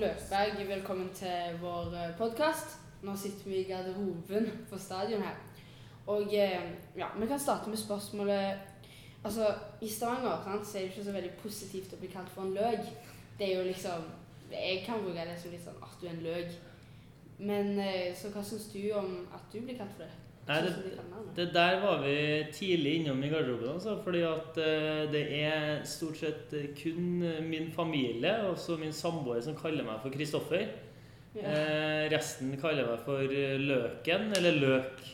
Løkberg velkommen til vår podkast. Nå sitter vi i garderoben på stadion her. Og eh, ja, vi kan starte med spørsmålet Altså, i Stavanger sant, så er det ikke så veldig positivt å bli kalt for en løk. Det er jo liksom Jeg kan bruke det som litt sånn at du er en løk. Men eh, så hva syns du om at du blir kalt for det? Nei, det, det, der var vi tidlig innom i garderoben. Altså, fordi at uh, det er stort sett kun min familie og så min samboer som kaller meg for Kristoffer. Ja. Uh, resten kaller meg for Løken, eller Løk.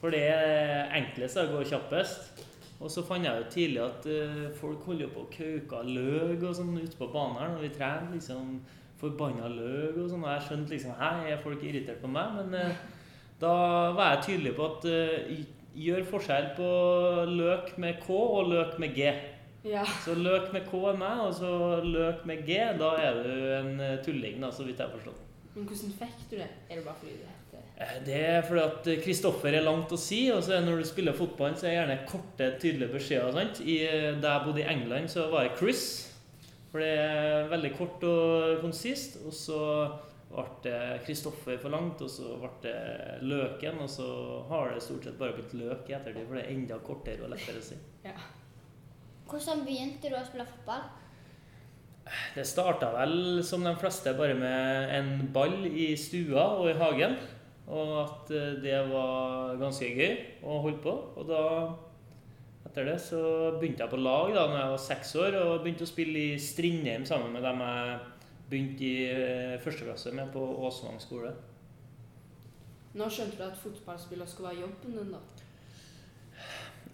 For det er enklest og går kjappest. Og så fant jeg jo tidlig at folk holder på å kauke løk og sånn ute på banen her når vi trener. liksom Forbanna løk og sånn. Og jeg skjønte liksom Hei, er folk irritert på meg? Men uh, da var jeg tydelig på at uh, gjør forskjell på løk med K og løk med G. Ja. Så løk med K er meg, og så løk med G, da er du en tulling, da, så vidt jeg har forstått. Men hvordan fikk du det? Er det bare fordi du heter det er fordi at Kristoffer er langt å si. og så Når du spiller fotball, så er det gjerne korte, tydelige beskjeder. Sant? I, da jeg bodde i England, så var jeg Chris. For det er veldig kort og konsist. Og så ble Kristoffer for langt, og så ble det Løken. Og så har det stort sett bare blitt Løk i ettertid, for det er enda kortere og lettere å si. Ja. Hvordan begynte du å spille fotball? Det starta vel som de fleste, bare med en ball i stua og i hagen. Og at eh, det var ganske gøy å holde på. Og da, etter det, så begynte jeg på lag da når jeg var seks år, og begynte å spille i Strindheim sammen med dem jeg begynte i eh, første klasse med på Åsvang skole. Når skjønte du at fotballspiller skulle være jobben din, da?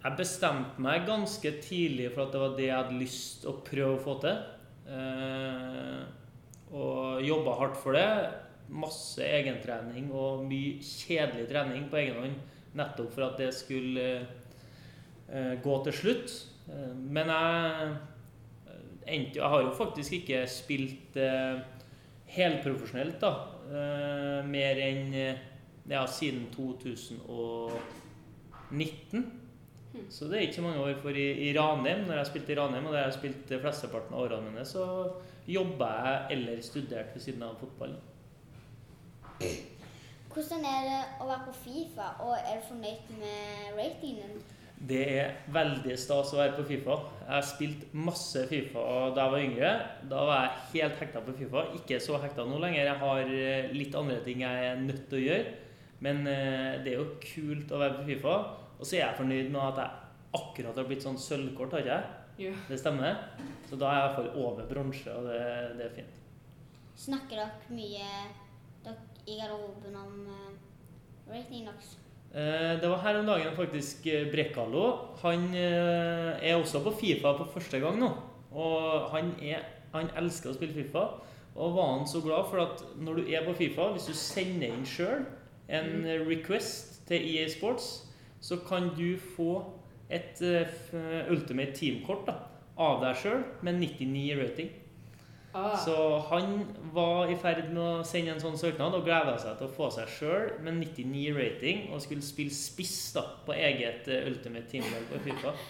Jeg bestemte meg ganske tidlig for at det var det jeg hadde lyst å prøve å få til. Eh, og jobba hardt for det masse egentrening og mye kjedelig trening på egen hånd nettopp for at det skulle eh, gå til slutt. Men jeg endte Jeg har jo faktisk ikke spilt eh, helprofesjonelt, da. Eh, mer enn ja, siden 2019. Hmm. Så det er ikke mange år. For i, i Ranheim, når jeg spilte i Ranheim, og der jeg spilte flesteparten av årene mine, så jobba jeg eller studerte ved siden av fotballen. Hvordan er det å være på Fifa, og er du fornøyd med ratingen? Det er veldig stas å være på Fifa. Jeg har spilt masse Fifa da jeg var yngre. Da var jeg helt hekta på Fifa. Ikke så hekta nå lenger. Jeg har eh, litt andre ting jeg er nødt til å gjøre. Men eh, det er jo kult å være på Fifa. Og så er jeg fornøyd med at jeg akkurat har blitt sånn sølvkort, har ikke jeg? Ja. Det stemmer. Så da er jeg i hvert fall over bronse, og det, det er fint. Snakker dere mye dere i garderoben om uh, rating deres? Eh, det var her om dagen faktisk Brekalo. Brekkalo. Han er også på Fifa på første gang nå. Og han, er, han elsker å spille Fifa. Og var han så glad for at når du er på Fifa, hvis du sender inn sjøl en mm. request til EA Sports, så kan du få et Ultimate Team-kort av deg sjøl med 99 rating. Ah. Så han var i ferd med å sende en sånn søknad og gleda seg til å få seg sjøl med 99 rating og skulle spille spiss da, på eget uh, Ultimate Teamlag på Fifa.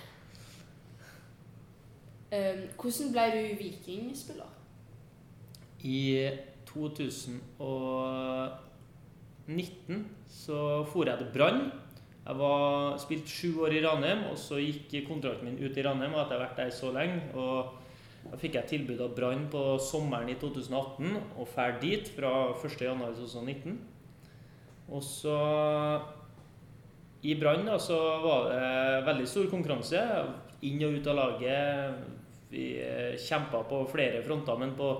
Um, hvordan ble du vikingspiller? I 2019 så for jeg til Brann. Jeg var spilt sju år i Ranheim, og så gikk kontrakten min ut i Ranheim. Og at jeg har vært der så lenge. og da fikk jeg tilbud av Brann på sommeren i 2018 og drar dit fra 1.1.2019. Og så I Brann var det veldig stor konkurranse. Inn og ut av laget. Vi eh, kjempa på flere fronter. men på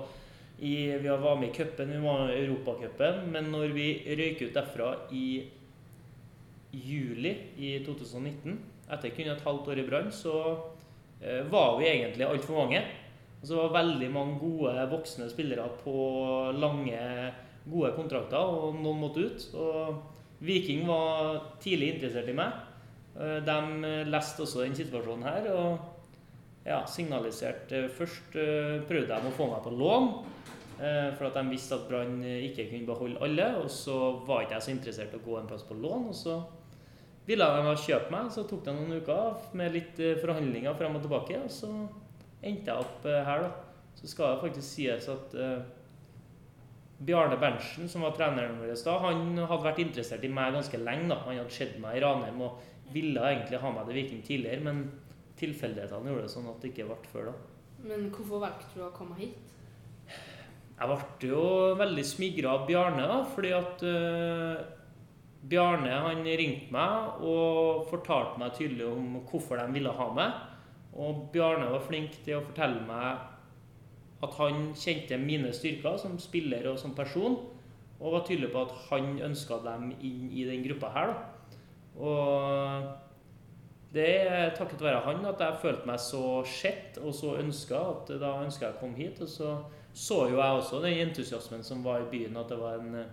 i, vi var med i cupen, vi var med i Europacupen. Men når vi røyk ut derfra i juli i 2019, etter kun et halvt år i Brann, så eh, var vi egentlig altfor mange. Og så var det veldig mange gode voksne spillere på lange, gode kontrakter, og noen måtte ut. Og Viking var tidlig interessert i meg. Eh, de leste også den situasjonen her og ja, signaliserte Først eh, prøvde de å få meg på lån, eh, for at de visste at Brann ikke kunne beholde alle. Og så var ikke jeg så interessert i å gå en plass på lån. og så ville de kjøpe meg, så tok det noen uker med litt forhandlinger frem og tilbake. og så endte jeg opp eh, her, da. så skal det faktisk sies at uh, Bjarne Berntsen, som var treneren vår da, han hadde vært interessert i meg ganske lenge. da. Han hadde sett meg i Ranheim og ville egentlig ha meg til Viking tidligere, men tilfeldighetene gjorde det sånn at det ikke ble før da. Men hvorfor valgte du å komme hit? Jeg ble jo veldig smigra av Bjarne, da, fordi at uh, Bjarne han ringte meg og fortalte meg tydelig om hvorfor de ville ha meg. Og Bjarne var flink til å fortelle meg at han kjente mine styrker som spiller og som person, og var tydelig på at han ønska dem inn i den gruppa her. da. Og det er takket være han at jeg følte meg så sett og så ønska at da ønska jeg å komme hit. Og så så jo jeg også den entusiasmen som var i byen, at det var en eh,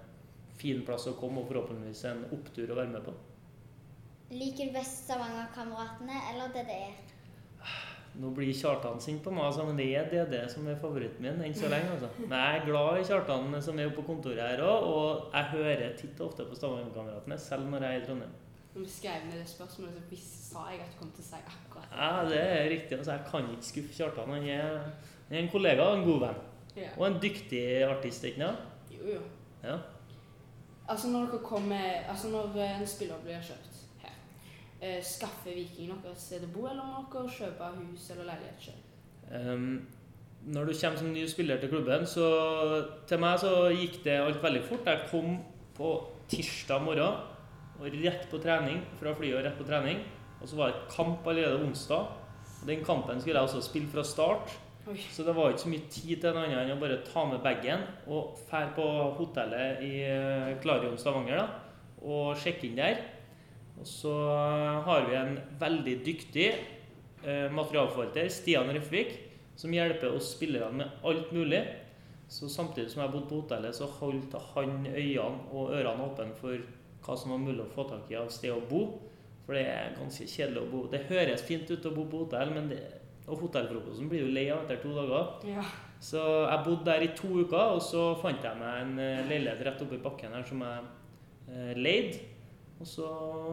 fin plass å komme, og forhåpentligvis en opptur å være med på. Liker du best Stavanger-kameratene eller DDE? Nå blir Kjartan sint på meg, altså, men det er DD som er favoritten min enn så lenge. altså. Men jeg er glad i Kjartan som er på kontoret her òg, og jeg hører titt og ofte på Stavanger-kameratene, selv når jeg er i Trondheim. Når vi skrev ned det spørsmålet, så visste, sa jeg at du kom til å si akkurat det. Ja, det er riktig. altså Jeg kan ikke skuffe Kjartan. Han er, han er en kollega og en god venn. Ja. Og en dyktig artist, ikke sant? Jo, jo. Ja. Altså når dere kommer, altså når eh, en spiller blir kjøpt eh, skaffe Viking noe sted å bo, eller noe, dere kjøpe hus eller leilighet selv? Um, når du kommer som ny spiller til klubben, så til meg så gikk det alt veldig fort. Jeg kom på tirsdag morgen og rett på trening, fra flyet og rett på trening. Og så var det kamp allerede onsdag. Og Den kampen skulle jeg også spille fra start. Oi. Så det var ikke så mye tid til noe annet enn å bare ta med bagen og fære på hotellet i eh, Klarion Stavanger da, og sjekke inn der. Og så har vi en veldig dyktig eh, materialforvalter, Stian Røfvik, som hjelper oss spillerne med alt mulig. Så samtidig som jeg bodde på hotellet, så holdt han øynene og ørene åpne for hva som var mulig å få tak i av sted å bo. For det er ganske kjedelig å bo. Det høres fint ut å bo på hotell, men det, og hotellfrokosten blir jo lei av etter to dager. Ja. Så jeg bodde der i to uker, og så fant jeg meg en eh, leilighet rett oppi bakken her som jeg eh, leide. Og så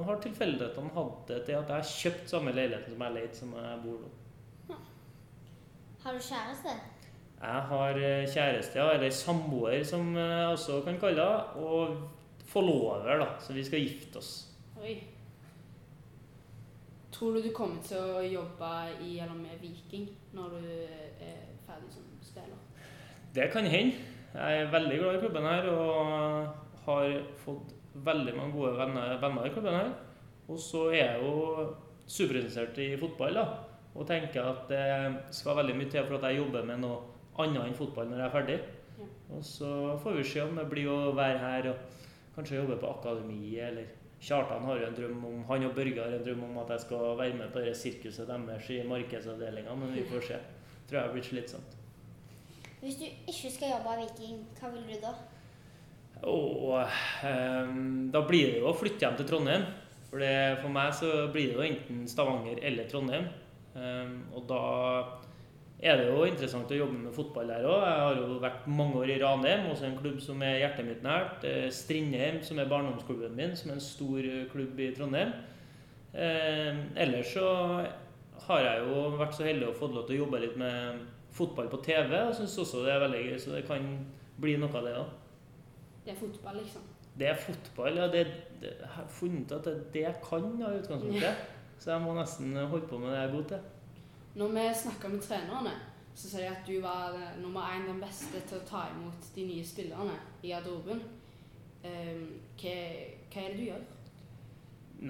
har tilfeldighetene hatt det til at jeg har kjøpt samme leiligheten som jeg leide, som jeg bor nå. Har du kjæreste? Jeg har eh, kjæreste, ja, eller samboer som jeg også kan kalle det, og forlover, da, så vi skal gifte oss. Oi. Tror du du kommer til å jobbe i eller med Viking når du er ferdig som spiller? Det kan hende. Jeg er veldig glad i klubben her og har fått veldig mange gode venner, venner i klubben her. Og så er jeg jo superinteressert i fotball da, og tenker at det skal veldig mye til for at jeg jobber med noe annet enn fotball når jeg er ferdig. Ja. Og så får vi se om det blir å være her og kanskje jobbe på akademiet eller Kjartan har jo en drøm om han og Børge har en drøm om at jeg skal være med på det sirkuset deres i markedsavdelinga, men vi får se. Tror jeg blir slitsomt. Hvis du ikke skal jobbe i Viking, hva vil du da? Og um, da blir det jo å flytte hjem til Trondheim. For, det, for meg så blir det jo enten Stavanger eller Trondheim. Um, og da er det jo interessant å jobbe med fotball der òg. Jeg har jo vært mange år i Ranheim, også en klubb som er hjertet mitt nært. Strindheim, som er barndomsklubben min, som er en stor eh, klubb i Trondheim. Eh, ellers så har jeg jo vært så heldig å få lov til å jobbe litt med fotball på TV. Og syns også det er veldig gøy, så det kan bli noe av det òg. Det er fotball, liksom. Det er fotball, ja. Det, det, jeg har funnet at det er det jeg kan da, i utgangspunktet. Så jeg må nesten holde på med det jeg er god til. Når vi snakker med trenerne, så sier de at du var eh, nummer én den beste til å ta imot de nye spillerne i garderoben. Um, hva, hva er det du gjør?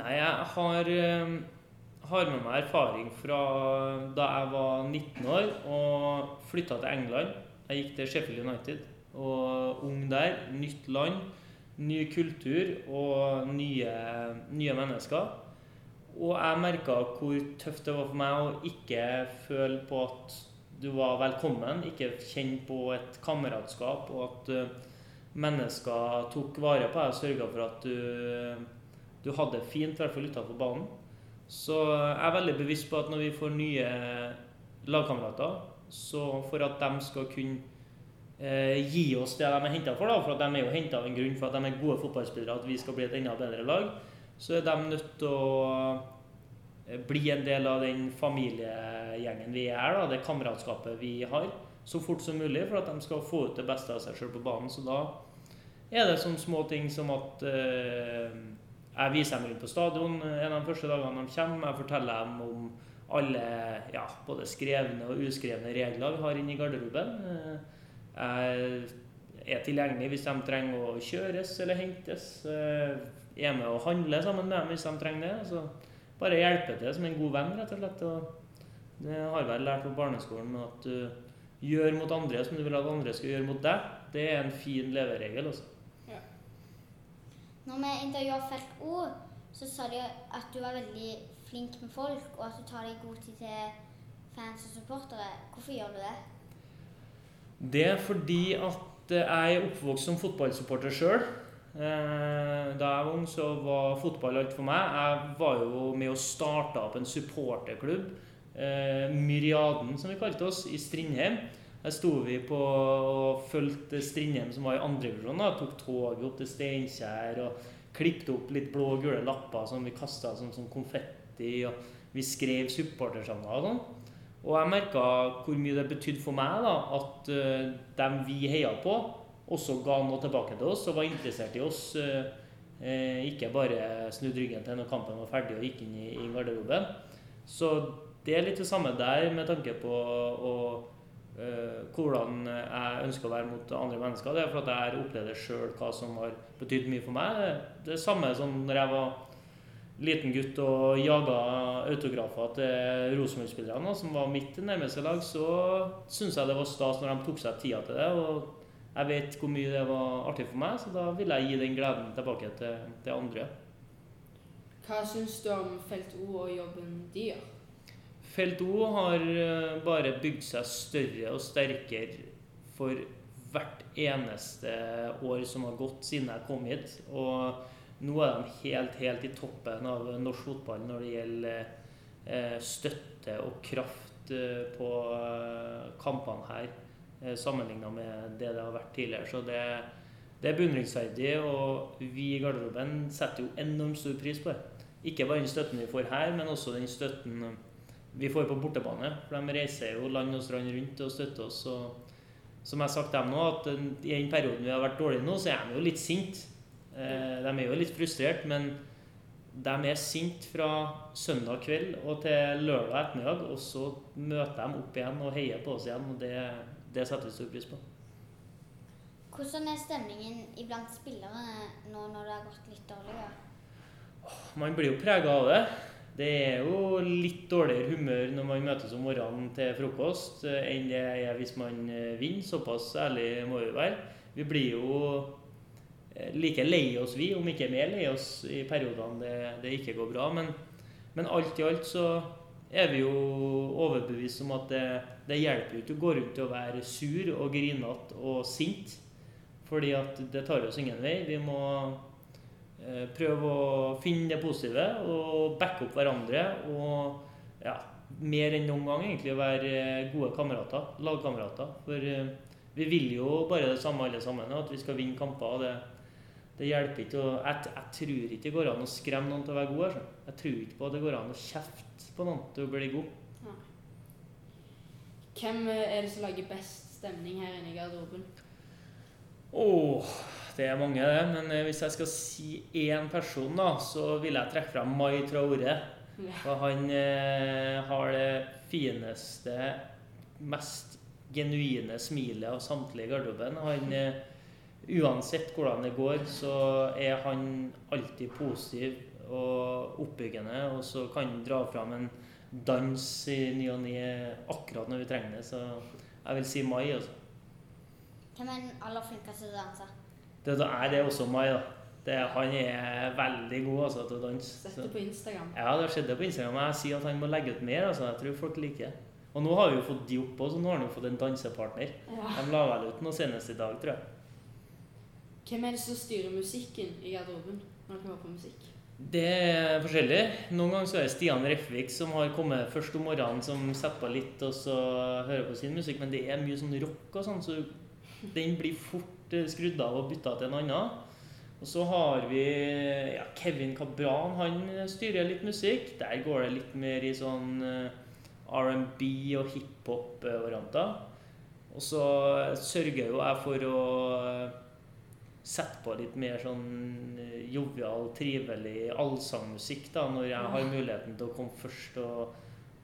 Nei, jeg har, eh, har med meg erfaring fra da jeg var 19 år og flytta til England. Jeg gikk til Sheffield United og ung der. Nytt land, ny kultur og nye, nye mennesker. Og jeg merka hvor tøft det var for meg å ikke føle på at du var velkommen, ikke kjenne på et kameratskap, og at eh, mennesker tok vare på deg og sørga for at du, du hadde det fint, i hvert fall utafor banen. Så jeg er veldig bevisst på at når vi får nye lagkamerater, så for at de skal kunne eh, gi oss det de er henta for, da, for at de er jo henta av en grunn for at de er gode fotballspillere, at vi skal bli et enda bedre lag, så er de nødt til å eh, bli en del av den familiegjengen vi er, da, det kameratskapet vi har. så fort som mulig for at de skal få ut det beste av seg sjøl på banen. Så da er det sånne små ting som at eh, jeg viser dem rundt på stadion en av de første dagene de kommer. Jeg forteller dem om alle ja, både skrevne og uskrevne regler vi har inne i garderoben. Er tilgjengelig hvis de trenger å kjøres eller hentes. Er med og handler sammen med dem hvis de trenger det. Så bare hjelpe til som en god venn, rett og slett. Og det har vel lært på barneskolen at du gjør mot andre som du vil at andre skal gjøre mot deg. Det er en fin leveregel. altså. Når vi intervjua Felt O, så sa de at du var veldig flink med folk, og at du tar deg god tid til fans og supportere. Hvorfor gjør du det? Det er fordi at jeg er oppvokst som fotballsupporter sjøl. Da jeg var ung, så var fotball alt for meg. Jeg var jo med og starta opp en supporterklubb, eh, Myriaden som vi kalte oss, i Strindheim. Der sto vi på og fulgte Strindheim, som var i andrevisjon. Tok toget opp til Steinkjer og klippet opp litt blå og gule lapper som vi kasta som, som konfetti. og Vi skrev supportersanger og sånn. Og jeg merka hvor mye det betydde for meg da, at uh, dem vi heia på, også ga noe tilbake til oss og var interessert i oss. eh, ikke bare snudde ryggen til når kampen var ferdig og gikk inn i, i garderoben. Så det er litt det samme der med tanke på å, uh, hvordan jeg ønsker å være mot andre mennesker. Det er for at jeg opplevde sjøl hva som har betydd mye for meg. Det samme som når jeg var liten gutt og jaga autografer til Rosenborg-spillerne, som var mitt nærmeste lag, så syns jeg det var stas når de tok seg tida til det. og jeg vet hvor mye det var artig for meg, så da vil jeg gi den gleden tilbake til, til andre. Hva syns du om Felt O og jobben de gjør? Felt O har eh, bare bygd seg større og sterkere for hvert eneste år som har gått siden jeg kom hit. Og nå er de helt, helt i toppen av norsk fotball når det gjelder eh, støtte og kraft eh, på eh, kampene her. Sammenligna med det det har vært tidligere. Så det, det er beundringsverdig, og vi i garderoben setter jo enormt stor pris på det. Ikke bare den støtten vi får her, men også den støtten vi får på bortebane. For de reiser jo land og strand rundt og støtter oss. Og som jeg har sagt dem nå, at i den perioden vi har vært dårlige nå, så er de jo litt sinte. Eh, de er jo litt frustrert, men de er sinte fra søndag kveld og til lørdag ettermiddag, og så møter de opp igjen og heier på oss igjen. og det det setter vi stor pris på. Hvordan er stemningen iblant spillere nå når det har gått litt dårligere? Man blir jo prega av det. Det er jo litt dårligere humør når man møtes om morgenen til frokost enn det er hvis man vinner. Såpass ærlig må vi være. Vi blir jo like lei oss, vi, om ikke mer lei oss i periodene det, det ikke går bra. Men, men alt i alt så er vi jo overbevist om at det, det hjelper jo ikke å gå rundt og være sur og grinete og sint. Fordi at det tar oss ingen vei. Vi må eh, prøve å finne det positive og backe opp hverandre. Og ja, mer enn noen gang egentlig være gode kamerater, lagkamerater. For eh, vi vil jo bare det samme alle sammen, at vi skal vinne kamper. og det det hjelper ikke å jeg, jeg, tror ikke det går an å skremme noen til å være gode. Altså. Jeg tror ikke på at det går an å kjefte på noen til å bli god. Ja. Hvem er det som lager best stemning her inne i garderoben? Åh, det er mange, det. Men eh, hvis jeg skal si én person, da, så vil jeg trekke fram Mai Traore. Ja. For han eh, har det fineste, mest genuine smilet av samtlige i garderoben. Han eh, Uansett hvordan det går, så er han alltid positiv og oppbyggende. Og så kan han dra fram en dans i ny og ne akkurat når vi trenger det. Så jeg vil si Mai. Altså. Hvem er den aller flinkeste til å danse? Det er det også Mai, da. Det, han er veldig god altså, til å danse. Sett det på Instagram. Ja, det har skjedd det på Instagram. Jeg sier at han må legge ut mer. Altså. Jeg tror folk liker det. Og nå har vi jo fått de opp også, så nå har han jo fått en dansepartner. Ja. De la vel ut noe senest i dag, tror jeg. Hvem er det som styrer musikken i garderoben når dere hører på musikk? Det er forskjellig. Noen ganger så er det Stian Refvik som har kommet først om morgenen, som setter på litt og så hører på sin musikk. Men det er mye sånn rock og sånn, så den blir fort eh, skrudd av og bytta til en annen. Og så har vi ja, Kevin Cabran. Han styrer litt musikk. Der går det litt mer i sånn eh, R&B og hiphop-varianter. Og så sørger jo jeg for å sette på litt mer sånn eh, jovial, trivelig allsangmusikk da, når jeg har muligheten til å komme først og,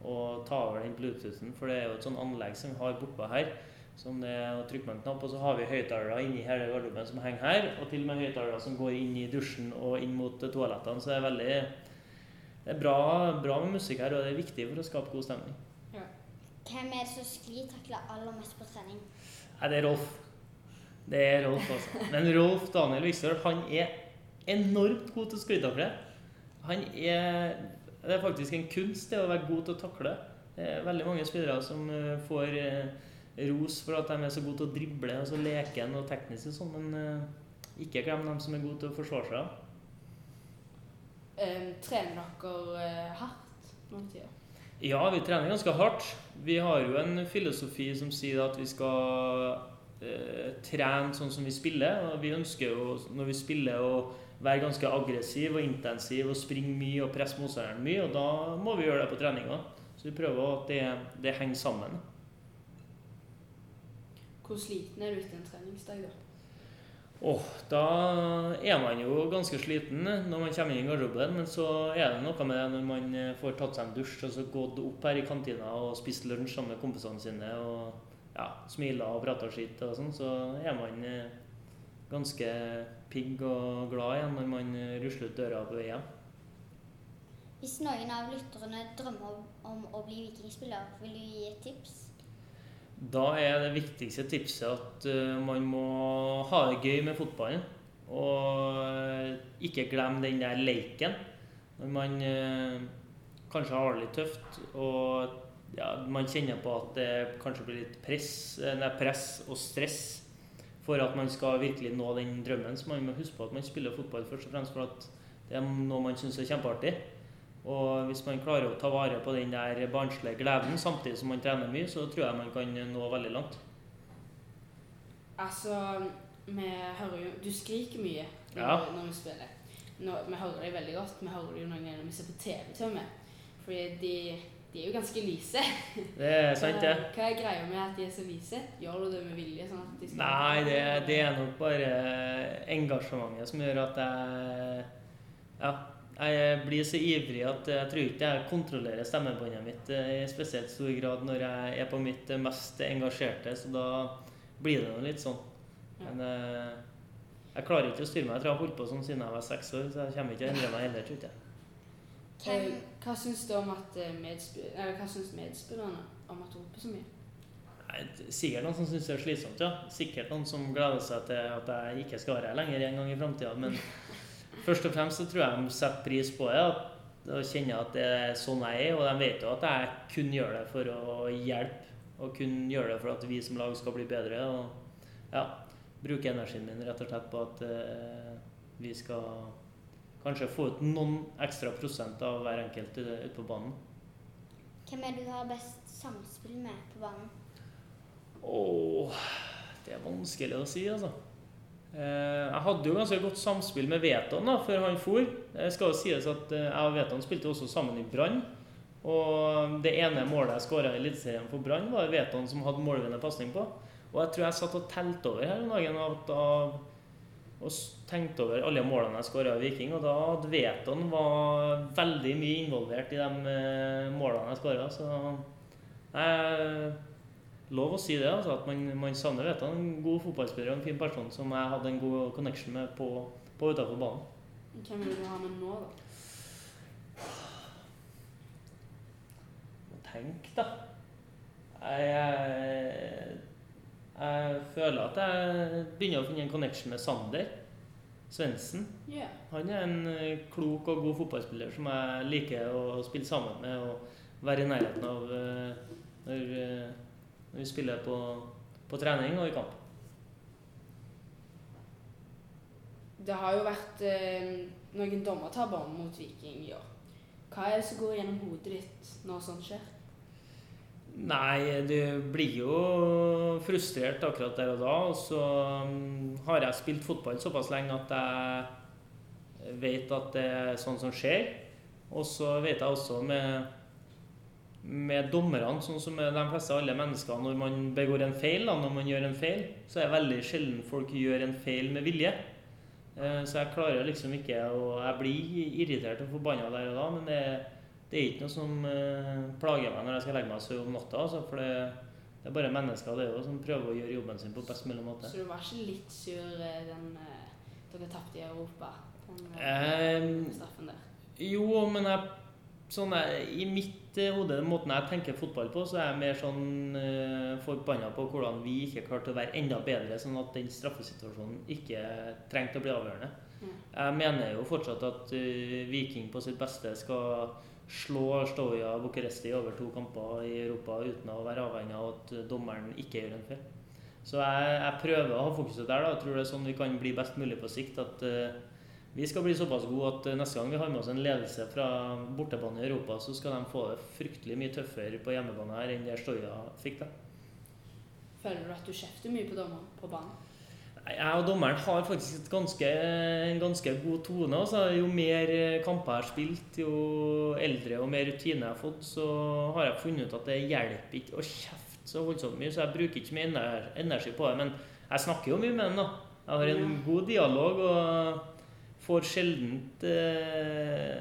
og ta over den bluetoothen. For det er jo et sånn anlegg som vi har bortpå her. Som det er å trykke på en knapp, og så har vi høyttalere inni hele garderoben som henger her. Og til og med høyttalere som går inn i dusjen og inn mot toalettene. Så det er veldig det er bra, bra med musikk her, og det er viktig for å skape god stemning. Hvem er det som sklitakler aller mest på trening? Nei, det er Rolf. Det er Rolf, altså. Men Rolf Daniel Vikstøl, han er enormt god til å sklitakle. Han er Det er faktisk en kunst det å være god til å takle. Det er veldig mange spillere som eh, får eh, ros for at de er så gode til å drible og så leken og teknisk og sånn, men eh, ikke glem dem som er gode til å forsvare seg. Um, trener dere hardt noen tider? Ja, vi trener ganske hardt. Vi har jo en filosofi som sier at vi skal trene sånn som vi spiller. Og vi ønsker jo, når vi spiller, å være ganske aggressiv og intensiv og springe mye og presse motstanderen mye. Og da må vi gjøre det på treninga. Så vi prøver at det, det henger sammen. Hvor sliten er du etter en treningsdag, da? Åh, da er man jo ganske sliten når man kommer inn i garderoben, men så er det noe med det når man eh, får tatt seg en dusj og så gått opp her i kantina og spist lunsj sammen med kompisene sine og ja, smiler og prater skitt og sånn, så er man eh, ganske pigg og glad igjen når man eh, rusler ut døra på vei hjem. Hvis noen av lytterne drømmer om å bli vikingspiller, vil du gi et tips? Da er det viktigste tipset at eh, man må ha det gøy med fotballen. Og ikke glemme den der leiken. Når man kanskje har det litt tøft og ja, man kjenner på at det kanskje blir litt press, nei, press og stress for at man skal virkelig nå den drømmen, så man må huske på at man spiller fotball først og fremst for at det er noe man syns er kjempeartig. Og hvis man klarer å ta vare på den der barnslige gleden samtidig som man trener mye, så tror jeg man kan nå veldig langt. Altså, vi hører jo Du skriker mye når, Ja. når vi spiller. Nå, vi hører deg veldig godt. Vi hører det jo noen ganger når vi ser på TV til og med. Fordi de, de er jo ganske lyse. Det er sant, det. Hva er greia med at de er så lyse? Gjør du det med vilje? sånn at de skal Nei, det, det er nok bare engasjementet som gjør at jeg Ja. Jeg blir så ivrig at jeg tror ikke jeg kontrollerer stemmebåndet mitt eh, i spesielt stor grad når jeg er på mitt mest engasjerte, så da blir det nå litt sånn. Men eh, jeg klarer ikke å styre meg. Jeg tror jeg har holdt på sånn siden jeg var seks år, så jeg kommer ikke til å endre meg heller, tror jeg. Hvem, Eh, Hva syns du om at eh, medspillerne om at hun roper så mye? Nei, Sikkert noen som syns det er slitsomt, ja. Sikkert noen som gleder seg til at jeg ikke skal være her lenger en gang i framtida. Men først og fremst så tror jeg de setter pris på det. At, og kjenner at det er sånn jeg er. Og de vet jo at jeg kun gjør det for å hjelpe. Og kun gjør det for at vi som lag skal bli bedre. Og ja, bruke energien min rett og slett på at uh, vi skal kanskje få ut noen ekstra prosent av hver enkelt ute på banen. hvem er det du har best samspill med på banen? Åh, det er vanskelig å si, altså. Eh, Jeg hadde jo ganske godt samspill med Veton da, før han for. Det skal jo sies at eh, jeg og Veton spilte også sammen i Brann. Og det ene målet jeg skåra i Eliteserien for Brann, var Veton som hadde målvinnende pasning på. Og jeg tror jeg satt og telte over her en dag at av, og tenkte over alle målene jeg skåra i Viking. Og da hadde Veton var veldig mye involvert i de eh, målene jeg skåra. Så jeg lov å si det, altså, at man, man savner vet du, en god fotballspiller og en fin person som jeg hadde en god connection med på, på utafor banen. Hvem vil du ha med nå, da? Tenk, da. Jeg, jeg, jeg føler at jeg begynner å finne en connection med Sander Svendsen. Yeah. Han er en eh, klok og god fotballspiller som jeg liker å spille sammen med og være i nærheten av eh, når, eh, når vi spiller på, på trening og i kamp. Det har jo vært eh, noen dommertabber mot Viking i år. Hva er det som går gjennom hodet ditt når sånt skjer? Nei, du blir jo frustrert akkurat der og da. Og så mm, har jeg spilt fotball såpass lenge at jeg vet at det er sånn som skjer. Og så vet jeg også med med dommerne, sånn som med de fleste alle mennesker, når man begår en feil, da, når man gjør en feil, så er det veldig sjelden folk gjør en feil med vilje. Eh, så jeg klarer liksom ikke å Jeg blir irritert og forbanna der og da, men det, det er ikke noe som eh, plager meg når jeg skal legge meg og sove om natta. Altså, for det, det er bare mennesker det er jo, som prøver å gjøre jobben sin på best mulig måte. Så du var ikke litt sur eh, den eh, dere tapte i Europa? Den Eh, straffen der? Jo, men jeg, sånn jeg, i mitt eh, hode, den måten jeg tenker fotball på, så er jeg mer sånn uh, forbanna på hvordan vi ikke klarte å være enda bedre, sånn at den straffesituasjonen ikke trengte å bli avgjørende. Mm. Jeg mener jo fortsatt at uh, Viking på sitt beste skal slå Stoja Bucuresti over to kamper i Europa uten å være avhengig av at dommeren ikke gjør en feil. Så jeg, jeg prøver å ha fokuset der. da. Jeg tror det er sånn vi kan bli best mulig på sikt. At uh, vi skal bli såpass gode at eh, neste gang vi har med oss en ledelse fra bortebane i Europa, så skal de få det fryktelig mye tøffere på hjemmebane her enn det Stoja fikk. da. Føler du at du kjefter mye på dommer på banen? Jeg og dommeren har faktisk et ganske, en ganske god tone. Altså. Jo mer eh, kamper jeg har spilt, jo eldre og mer rutine jeg har fått, så har jeg funnet ut at det hjelper ikke å kjefte så voldsomt mye. Så jeg bruker ikke mye energi på det. Men jeg snakker jo mye med den. da. Jeg har en god dialog og får sjeldent eh,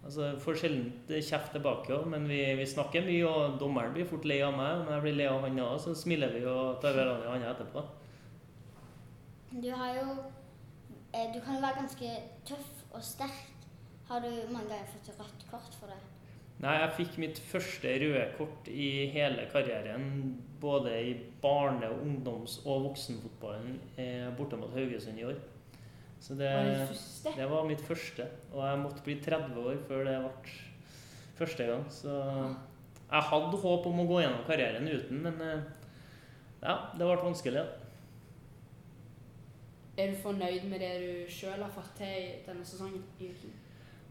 Altså får sjelden kjeft tilbake òg, men vi, vi snakker mye, og dommeren blir fort lei av meg. Men jeg blir lei av han òg, så smiler vi og tar hverandre i hånda etterpå. Du har jo eh, Du kan være ganske tøff og sterk. Har du mange ganger fått rødt kort for det? Nei, jeg fikk mitt første røde kort i hele karrieren. Både i barne-, ungdoms- og voksenfotballen eh, borte mot Haugesund i år. Så det, Var det var mitt første. Og jeg måtte bli 30 år før det ble første gang. Så jeg hadde håp om å gå gjennom karrieren uten, men eh, ja, det ble vanskelig. Ja. Er du fornøyd med det du sjøl har fått til i denne sesongen?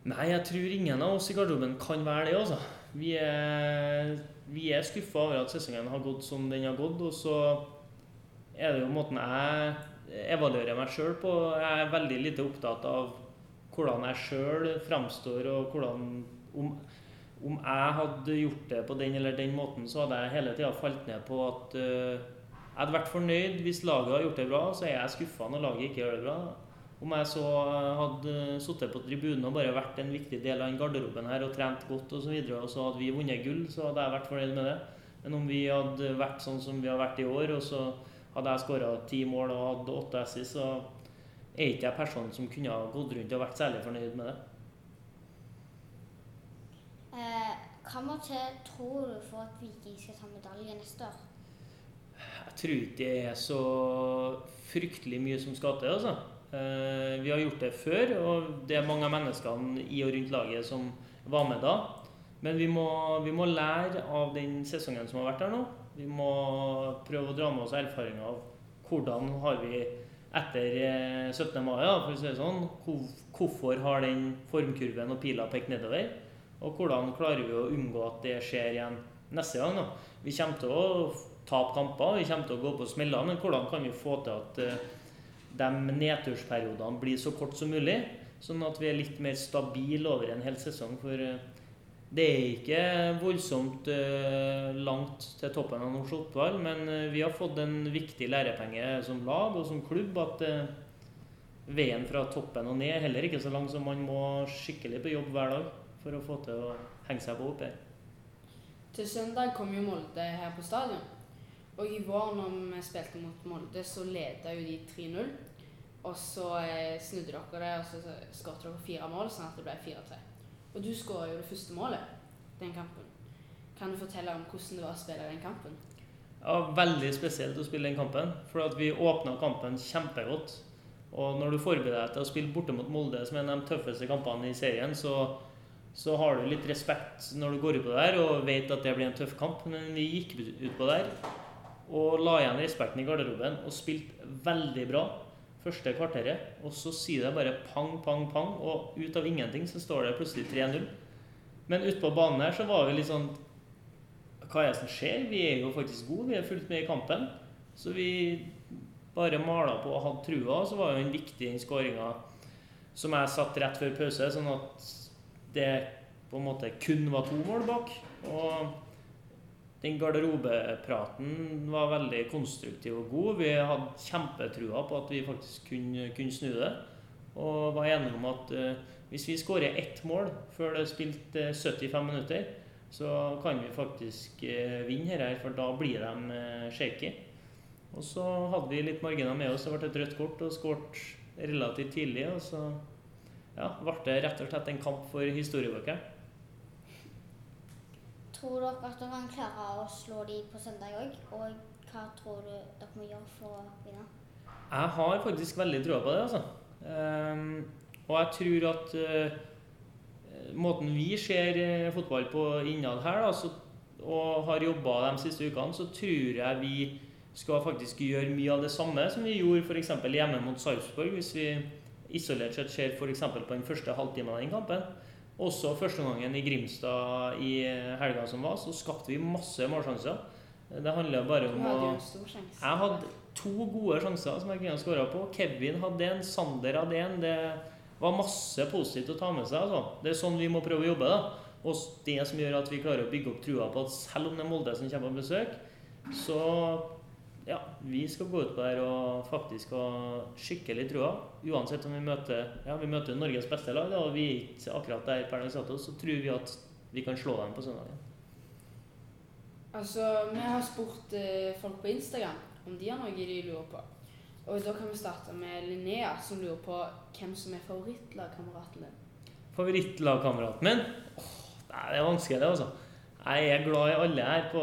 Nei, jeg tror ingen av oss i garderoben kan være det, altså. Vi er, vi er skuffa over at sesongen har gått som den har gått, og så er det jo måten jeg evaluerer meg sjøl på. Jeg er veldig lite opptatt av hvordan jeg sjøl framstår, og hvordan om, om jeg hadde gjort det på den eller den måten, så hadde jeg hele tida falt ned på at eh, jeg hadde vært fornøyd hvis laget har gjort det bra, så er jeg skuffa når laget ikke gjør det bra. Om jeg så hadde sittet på tribunen og bare vært en viktig del av den garderoben her og trent godt osv., og, så videre, og så hadde vi vunnet gull, så hadde jeg vært fornøyd med det. Men om vi hadde vært sånn som vi har vært i år, og så hadde jeg skåra ti mål og hadde åtte assist, så er ikke jeg personen som kunne ha gått rundt og vært særlig fornøyd med det. Eh, hva må til tror du for at Viking skal ta medalje neste år? Jeg tror ikke det er så fryktelig mye som skal til. altså. Eh, vi har gjort det før, og det er mange av menneskene i og rundt laget som var med da. Men vi må, vi må lære av den sesongen som har vært her nå. Vi må prøve å dra med oss erfaringer av hvordan har vi etter eh, 17. mai, da, for å si det sånn, hvorfor har den formkurven og pila pekt nedover? Og hvordan klarer vi å unngå at det skjer igjen neste gang? da? Vi kommer til å tape kamper, vi kommer til å gå på smeller, men hvordan kan vi få til at eh, de nedtursperiodene blir så kort som mulig? Sånn at vi er litt mer stabile over en hel sesong. For eh, det er ikke voldsomt eh, langt til toppen av norsk fotball, men vi har fått en viktig lærepenge som lag og som klubb at veien fra toppen og ned er heller ikke så lang, så man må skikkelig på jobb hver dag for å få til å henge seg på opp her. Til søndag kom jo Molde her på stadion. Og i vår når vi spilte mot Molde, så leda jo de 3-0. Og så eh, snudde dere det, og så skåret dere fire mål, sånn at det ble 4-3. Og du skåra jo det første målet den kampen. Kan du fortelle om hvordan det var å spille den kampen? Ja, veldig spesielt å spille den kampen, for vi åpna kampen kjempegodt. Og når du forbereder deg til å spille borte mot Molde, som er en av de tøffeste kampene i serien, så, så har du litt respekt når du går ut på det der og vet at det blir en tøff kamp. Men vi gikk ut på det der og la igjen respekten i garderoben og spilte veldig bra første kvarteret. Og så sier det bare pang, pang, pang, og ut av ingenting så står det plutselig 3-0. Men utpå banen her så var vi litt sånn Hva er det som skjer? Vi er jo faktisk gode, vi er fullt med i kampen. Så vi bare mala på og hadde trua. og Så var jo den viktig, den skåringa som jeg satt rett før pause, sånn at det på en måte kun var to mål bak. Og den garderobepraten var veldig konstruktiv og god. Vi hadde kjempetrua på at vi faktisk kunne, kunne snu det. Og var enige om at eh, hvis vi skårer ett mål før det er spilt eh, 75 minutter, så kan vi faktisk eh, vinne her, for da blir de eh, shaky. Og så hadde vi litt marginer med oss. Det ble et rødt kort og skåret relativt tidlig. Og så ja, ble det rett og slett en kamp for historiebøkene. Tror dere at dere kan klare å slå de på søndag òg? Og hva tror du dere må gjøre for å vinne? Jeg har faktisk veldig trua på det, altså. Um, og jeg tror at uh, måten vi ser eh, fotball på innad her, da, så, og har jobba de siste ukene, så tror jeg vi skal faktisk gjøre mye av det samme som vi gjorde f.eks. hjemme mot Sarpsborg, hvis vi isolert sett ser f.eks. på den første halvtimen av den kampen. Også første gangen i Grimstad i helga som var, så skapte vi masse målsjanser. Det handler bare om å jeg hadde to gode sjanser som jeg kunne skåra på. Kevin hadde en, Sander hadde en. Det var masse positivt å ta med seg. Altså. Det er sånn vi må prøve å jobbe. da. Og det som gjør at vi klarer å bygge opp trua på at selv om det er Molde som kommer på besøk, så ja, vi skal gå ut på der og faktisk ha skikkelig trua. Uansett om vi møter ja, vi møter Norges beste lag, da, og vi er ikke akkurat der per dags dato, så tror vi at vi kan slå dem på søndagen. Altså, vi har spurt eh, folk på Instagram om de har noe de lurer på. Og da kan vi starte med Linnea, som lurer på hvem som er favorittlagkameraten din. Favorittlagkameraten min? Åh, det er vanskelig, det, altså. Jeg er glad i alle her på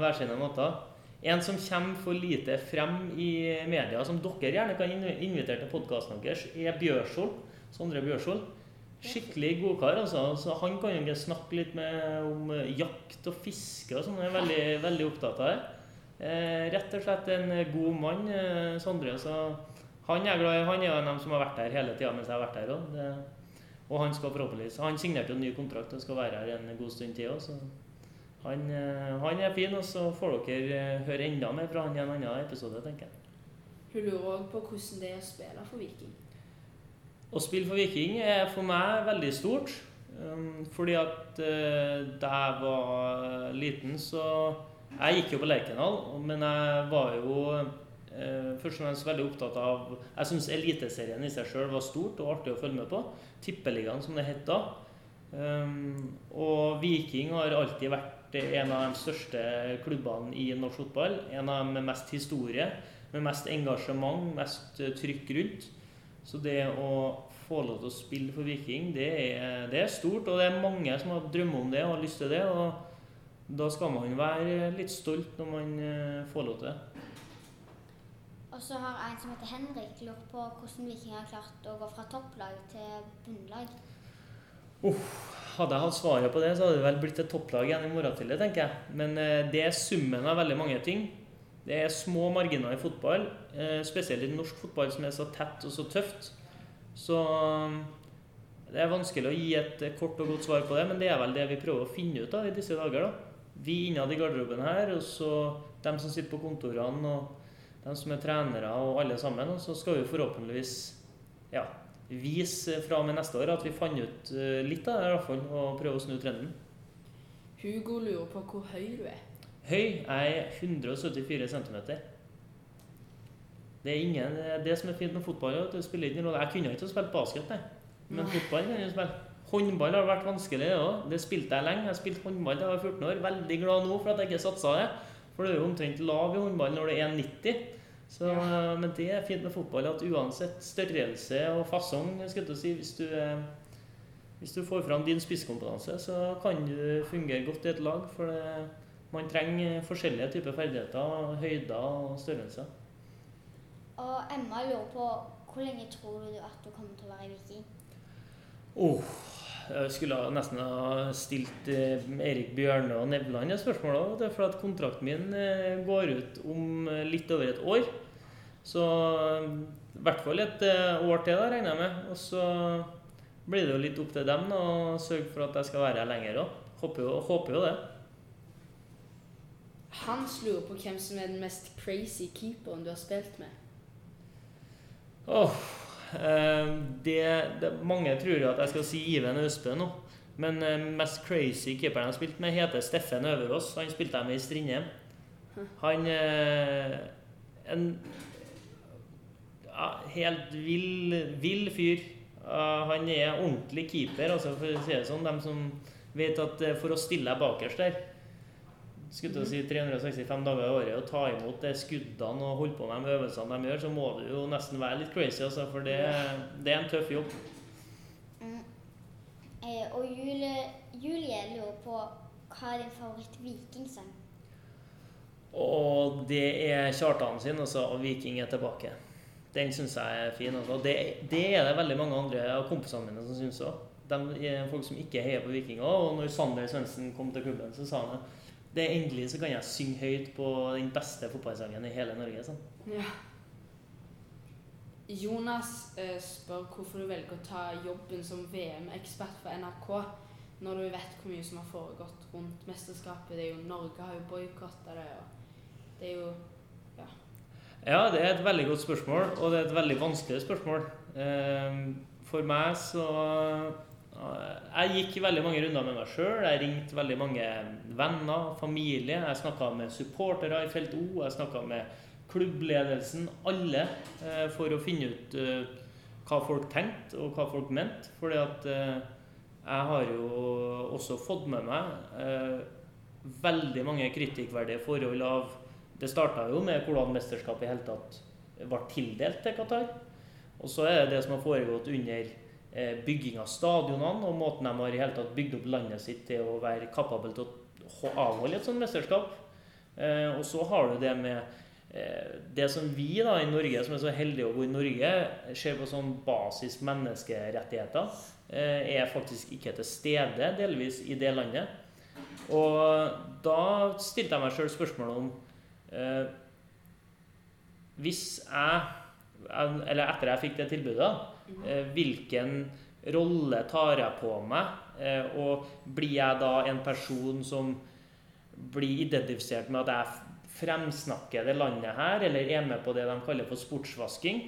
hver sine måter. En som kommer for lite frem i media, som dere gjerne kan invitere til podkasten deres, er Bjørsvold. Sondre Bjørsvold. Skikkelig godkar, altså. Så han kan jo snakke litt med om jakt og fiske og sånn. Han er veldig, veldig opptatt av det. Eh, rett og slett en god mann, eh, Sondre. Så han er glad i. Han er en av dem som har vært her hele tida mens jeg har vært her òg. Og han skal forhåpentligvis Han signerte jo en ny kontrakt og skal være her en god stund til òg, så han, eh, han er fin. Og så får dere eh, høre enda mer fra han i en annen episode, tenker jeg. Hun lurer òg på hvordan det er å spille for Viking. Å spille for Viking er for meg veldig stort. Um, fordi at eh, da jeg var liten, så Jeg gikk jo på Lerkendal, men jeg var jo først og fremst veldig opptatt av Jeg syns Eliteserien i seg sjøl var stort og artig å følge med på. Tippeligaen, som det het da. Um, og Viking har alltid vært en av de største klubbene i norsk fotball. En av dem med mest historie, med mest engasjement, mest eh, trykk rundt. Så det å få lov til å spille for Viking, det er, det er stort. Og det er mange som har drømmer om det og har lyst til det. Og da skal man være litt stolt når man eh, får lov til det. Og så har en som heter Henrik, lurt på hvordan Viking har klart å gå fra topplag til bunnlag. Hadde jeg hatt svaret på det, så hadde det vel blitt et topplag igjen i morgen tidlig, tenker jeg. Men eh, det er summen av veldig mange ting. Det er små marginer i fotball, eh, spesielt i norsk fotball som er så tett og så tøft. Så eh, det er vanskelig å gi et kort og godt svar på det, men det er vel det vi prøver å finne ut av i disse dager. da. Vi innad i garderoben her, og så dem som sitter på kontorene, og dem som er trenere, og alle sammen. Og så skal vi forhåpentligvis ja, vise fra og med neste år at vi fant ut eh, litt av det, i hvert fall, og prøve å snu trenden. Hugo lurer på hvor høy du er. Høy jeg er 174 cm. Det er ingen, det er som er fint med fotball. At du spiller ingen rolle. Jeg kunne ikke spilt basket, nei. men Nei. fotball kan jeg spille. Håndball har vært vanskelig, det òg. Det spilte jeg lenge. Jeg spilte håndball da jeg var 14 år. Veldig glad nå for at jeg ikke satsa det. For det er jo omtrent lav i håndball når det er 1,90. Så, Ja. Men det er fint med fotball at uansett størrelse og fasong, si, hvis du, eh, hvis du får fram din spisskompetanse, så kan du fungere godt i et lag. For det, man trenger forskjellige typer ferdigheter, høyder og størrelser. Og Emma lurer på hvor lenge tror du at du kommer til å være i Viking? Oh, jeg skulle nesten ha stilt eh, Erik Bjørne og Nevland spørsmål for at kontrakten min eh, går ut om eh, litt over et år. Så i hvert fall et år til, da, regner jeg med. Og så blir det jo litt opp til dem da, å sørge for at jeg skal være her lenger òg. Håper, håper jo det. Hans lurer på hvem som er den mest crazy keeperen du har spilt med. Eh, det, det, mange tror jo at jeg skal si Iven Austbø nå. Men eh, mest crazy keeperen jeg har spilt med, heter Steffen Øverås. Han spilte jeg med i Strindheim. Han eh, En ja, helt vill, vill fyr. Han er ordentlig keeper, altså for å si det sånn. De som vet at eh, for å stille bakerst der skulle til å si 365 dager i året og ta imot de skuddene og holde på med de øvelsene de gjør, så må du jo nesten være litt crazy, altså, for det, det er en tøff jobb. Mm. Eh, og Julie, Julie lurer på hva er din favoritt-vikingsang? Og det er Kjartan sin, altså, og 'Viking er tilbake'. Den syns jeg er fin. Altså. Det, det er det veldig mange andre av kompisene mine som syns òg. De er folk som ikke heier på vikinger. Og når Sander Svendsen kom til klubben, så sa han det er endelig så kan jeg synge høyt på den beste fotballsangen i hele Norge. Sånn. Ja. Jonas eh, spør hvorfor du velger å ta jobben som VM-ekspert for NRK når du vet hvor mye som har foregått rundt mesterskapet. Det er jo Norge har jo boikotta det, og det er jo Ja, ja. det er et veldig godt spørsmål, og det er et veldig vanskelig spørsmål. Eh, For meg så Jeg gikk veldig mange runder med meg sjøl. Jeg ringte veldig mange venner, familie. Jeg snakka med supportere i Felt O. Jeg snakka med klubbledelsen, alle, eh, for å finne ut eh, hva folk tenkte og hva folk mente. Fordi at eh, jeg har jo også fått med meg eh, veldig mange kritikkverdige forhold av Det starta jo med hvordan mesterskapet i hele tatt ble tildelt til Qatar. Og så er det det som har foregått under eh, bygging av stadionene og måten de har i hele tatt bygd opp landet sitt til å være kapabel til å avholde et sånt mesterskap. Eh, og så har du det med eh, det som vi da i Norge, som er så heldige å bo i Norge, ser på som basis menneskerettigheter, eh, er faktisk ikke til stede delvis i det landet. Og da stilte jeg meg sjøl spørsmålet om eh, Hvis jeg Eller etter jeg fikk det tilbudet, eh, hvilken rolle tar jeg på meg? Eh, og blir jeg da en person som blir identifisert med at jeg fremsnakker det landet her, eller er med på det de kaller for sportsvasking?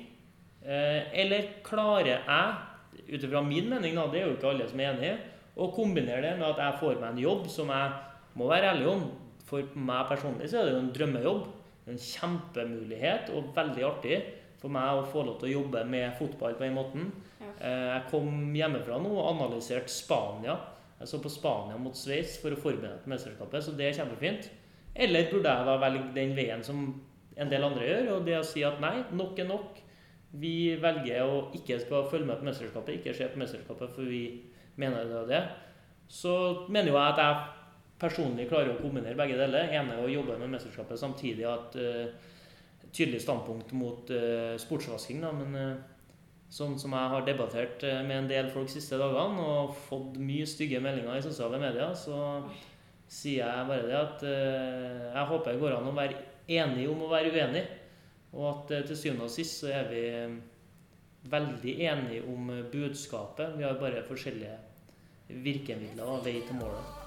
Eh, eller klarer jeg, ut ifra min mening, da, det er jo ikke alle som er enig i, å kombinere det med at jeg får meg en jobb som jeg må være ærlig om. For meg personlig så er det jo en drømmejobb. En kjempemulighet og veldig artig for meg å få lov til å jobbe med fotball på den måten. Ja. Eh, Jeg kom hjemmefra nå og analyserte Spania. Jeg så på Spania mot Sveits for å forberede til mesterskapet, så det er kjempefint. Eller burde jeg da velge den veien som en del andre gjør, og det å si at nei, nok er nok. Vi velger å ikke skal følge med på mesterskapet, ikke se på mesterskapet, for vi mener det og det. Så mener jo jeg at jeg personlig klarer å kombinere begge deler. ene å jobbe med mesterskapet, samtidig at eh, tydelig standpunkt mot uh, sportsvasking. Da, men uh, sånn som jeg har debattert uh, med en del folk de siste dagene og fått mye stygge meldinger i sosiale medier, så sier jeg bare det at jeg håper det går an å være enig om å være uenig. Og at til syvende og sist så er vi veldig enige om budskapet. Vi har bare forskjellige virkemidler og vei til målet.